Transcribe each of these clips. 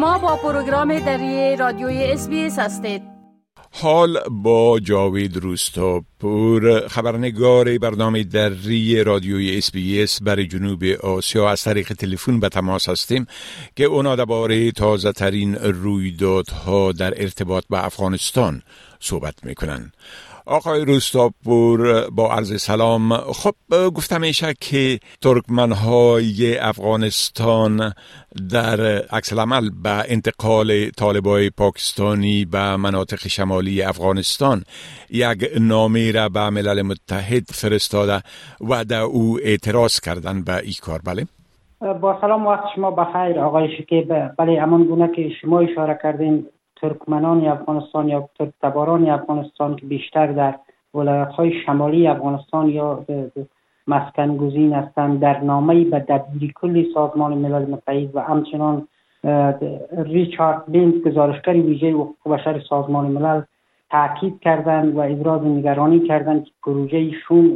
شما با پروگرام دری رادیوی SBS هستید. حال با جاوید روستاپور خبرنگار برنامه دری رادیوی SBS برای جنوب آسیا. از طریق تلفن به تماس هستیم که اونا درباره تازه ترین رویدادها در ارتباط به افغانستان صحبت می‌کنن. آقای روستاپور با عرض سلام. خب گفتم میشه که ترکمن های افغانستان در عکس العمل به انتقال طالبای پاکستانی به مناطق شمالی افغانستان یک نامه را به ملل متحد فرستاده و در او اعتراض کردن به این کار. بله؟ با سلام وقت شما بخیر آقای شکیب. بله امان گونه که شما اشاره کردین ترکمنان افغانستان یا ترک تباران افغانستان که بیشتر در ولایت های شمالی افغانستان یا مسکن گزین هستند در نامه به دبیری کلی سازمان ملل متحد و همچنان ریچارد بینز گزارشگر ویژه حقوق بشر سازمان ملل تاکید کردند و ابراز نگرانی کردند که پروژه شوم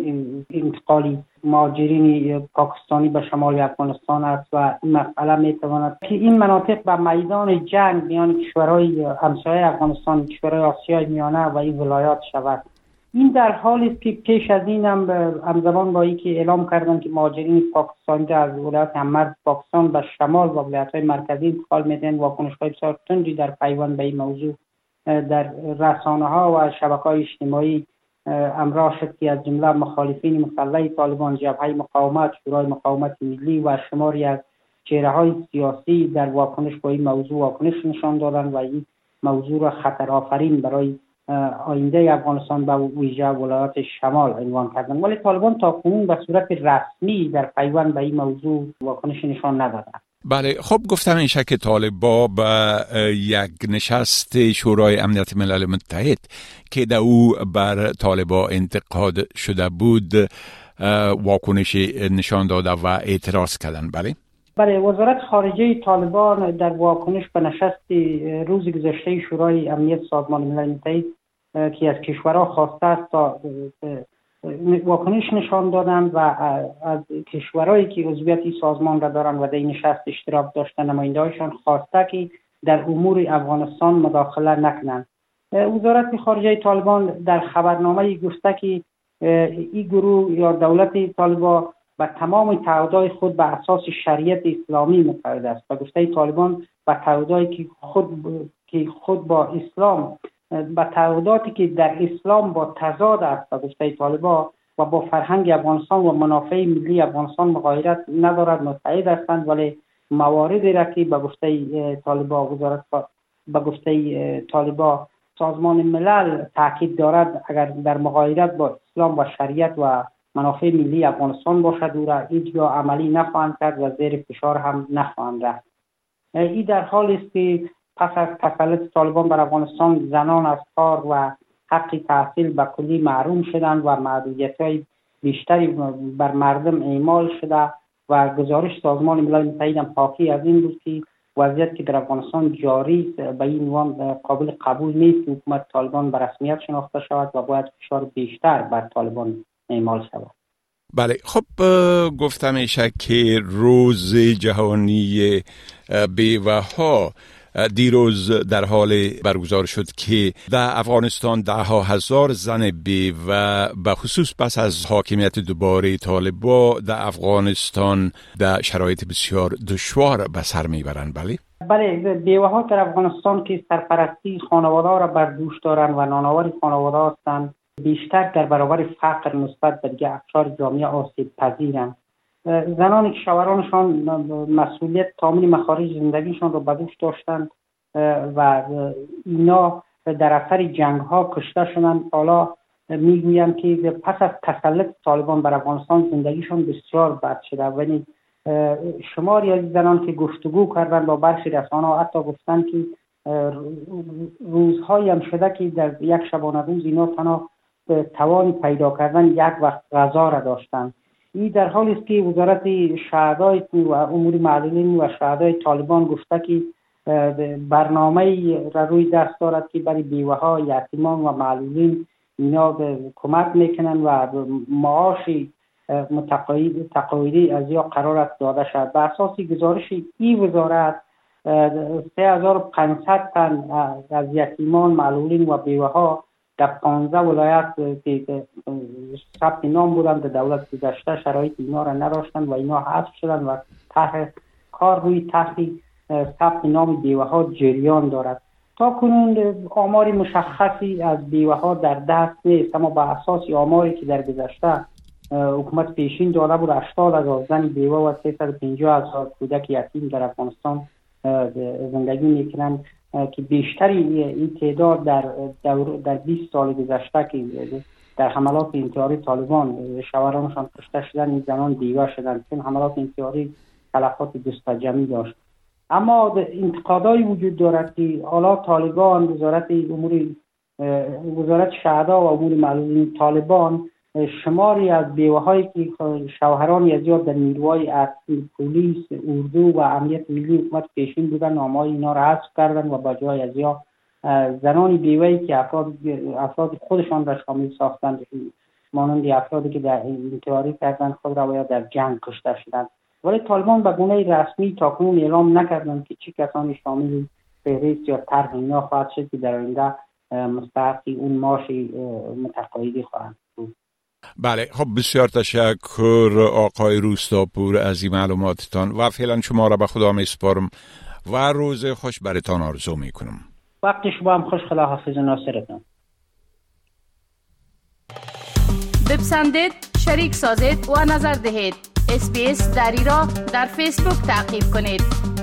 انتقالی مهاجرین پاکستانی به شمال افغانستان است و این مسئله می تواند که این مناطق به میدان جنگ میان کشورهای همسایه افغانستان کشورهای آسیای میانه و این ولایات شود. این در حالی است که پیش از این هم همزمان با که اعلام کردن که مهاجرین پاکستانی از ولایت همرد پاکستان به شمال و ولایت های مرکزی انتقال میدن واکنش های بسیار تندی در پیوند به این موضوع در رسانه ها و شبکه های اجتماعی امراه شد که از جمله مخالفین مسلح طالبان جبهه مقاومت شورای مقاومت ملی و شماری از چهره های سیاسی در واکنش با این موضوع واکنش نشان دادن و این موضوع را خطر آفرین برای آینده افغانستان به ویژه ولایات شمال عنوان کردن ولی طالبان تا کنون به صورت رسمی در پیوند به این موضوع واکنش نشان ندادند. بله خب گفتم این که طالبا به یک نشست شورای امنیت ملل متحد که در او بر طالبا انتقاد شده بود واکنش نشان داده و اعتراض کردن بله. بله وزارت خارجه طالبان در واکنش به نشست روز گذشته شورای امنیت سازمان ملل متحد که از کشورها خواسته است تا واکنش نشان دادند و از کشورهایی که عضویت سازمان را دارند و در این نشست اشتراک داشتن نمایندهایشان خواسته که در امور افغانستان مداخله نکنند وزارت خارجه طالبان در خبرنامه گفته که این گروه یا دولت طالبان و تمام تعهدات خود به اساس شریعت اسلامی متحد است. و گفته طالبان و تعهداتی که خود که خود با اسلام و تعهداتی که در اسلام با تضاد است گفته طالبان و با فرهنگ افغانستان و منافع ملی افغانستان مغایرت ندارد متحد هستند ولی مواردی را که به گفته طالبان وزارت به گفته طالبان سازمان ملل تاکید دارد اگر در مغایرت با اسلام و شریعت و منافع ملی افغانستان باشد او را هیچ عملی نخواهند کرد و زیر فشار هم نخواهند رفت. این در حال است که پس از تسلط طالبان بر افغانستان زنان از کار و حق تحصیل به کلی معروم شدند و محدودیت های بیشتری بر مردم اعمال شده و گزارش سازمان ملل متحد هم حاکی از این بود که وضعیت که در افغانستان جاری به این قابل قبول نیست حکومت طالبان به رسمیت شناخته شود و باید فشار بیشتر بر طالبان اعمال شود. بله خب گفتم که روز جهانی بیوه دیروز در حال برگزار شد که در افغانستان ده ها هزار زن بی و به خصوص پس از حاکمیت دوباره طالبا در افغانستان در شرایط بسیار دشوار به سر می‌برند. بله؟ بله بیوه ها در افغانستان که سرپرستی خانواده را بر دوش دارند و نانواری خانواده هستند بیشتر در برابر فقر نسبت به دیگه افراد جامعه آسیب پذیرند. زنانی که مسئولیت تامین مخارج زندگیشان را به دوش داشتند و اینا در اثر جنگ ها کشته شدند. حالا می‌گویند که پس از تسلط طالبان بر افغانستان زندگیشان بسیار بد شده. ولی شماری از زنان که گفتگو کردن با برخی رسانه ها حتی گفتند که روزهایی هم شده که در یک شبانه روز اینا تنها توان پیدا کردن یک وقت غذا را داشتند. این در حالی است که وزارت شهدای و امور معلولین و شهدای طالبان گفته که برنامه را روی دست دارد که برای بیوه ها یتیمان و معلولین اینا کمک می‌کنن و معاش تقاعدی از یا قرار است داده شد به اساس گزارش این وزارت 3500 تن از یتیمان معلولین و بیوه ها در 15 ولایت که ثبت نام بودند در دولت گذشته شرایط اینا را نداشتند و اینا حذف شدند و ته کار روی تحقیق ثبت نام بیوه ها جریان دارد. تا کنون آماری مشخصی از بیوه ها در دست نیست اما به اساس آماری که در گذشته حکومت پیشین داده بود 80 از زن بیوه و 350 هزار کودک یتیم در افغانستان زندگی می‌کنند. که بیشتری این تعداد در در 20 سال گذشته که در حملات انتحاری طالبان شوهرانشان کشته شدن این زنان دیوه شدن چون حملات انتحاری تلفات دستجمی داشت. اما انتقادایی وجود دارد که حالا طالبان وزارت امور وزارت شهدا و امور معلومین طالبان شماری از بیوه هایی که شوهران یزیاد در نیروهای ارتش پلیس اردو و امنیت ملی حکومت پیشین بودن نامهای اینا را حذف کردن و با جای از یا زنان بیوهی که افراد, افراد خودشان را شامل ساختند مانند افرادی که در انتحاری کردن خود را باید در جنگ کشته شدند. ولی طالبان به گونه رسمی تاکنون اعلام نکردند که چه کسانی شامل فهرست یا طرح اینا خواهد شد که در آینده مستحقی اون ماش متقاعدی خواهند. بله خب بسیار تشکر آقای روستاپور از این معلوماتتان و فعلا شما را به خدا می سپارم و روز خوش برتان آرزو می کنم. وقت شما هم خوش خدا حافظ ناصرتان. بپسندید شریک سازید و نظر دهید. اسپیس دری را در فیسبوک تعقیب کنید.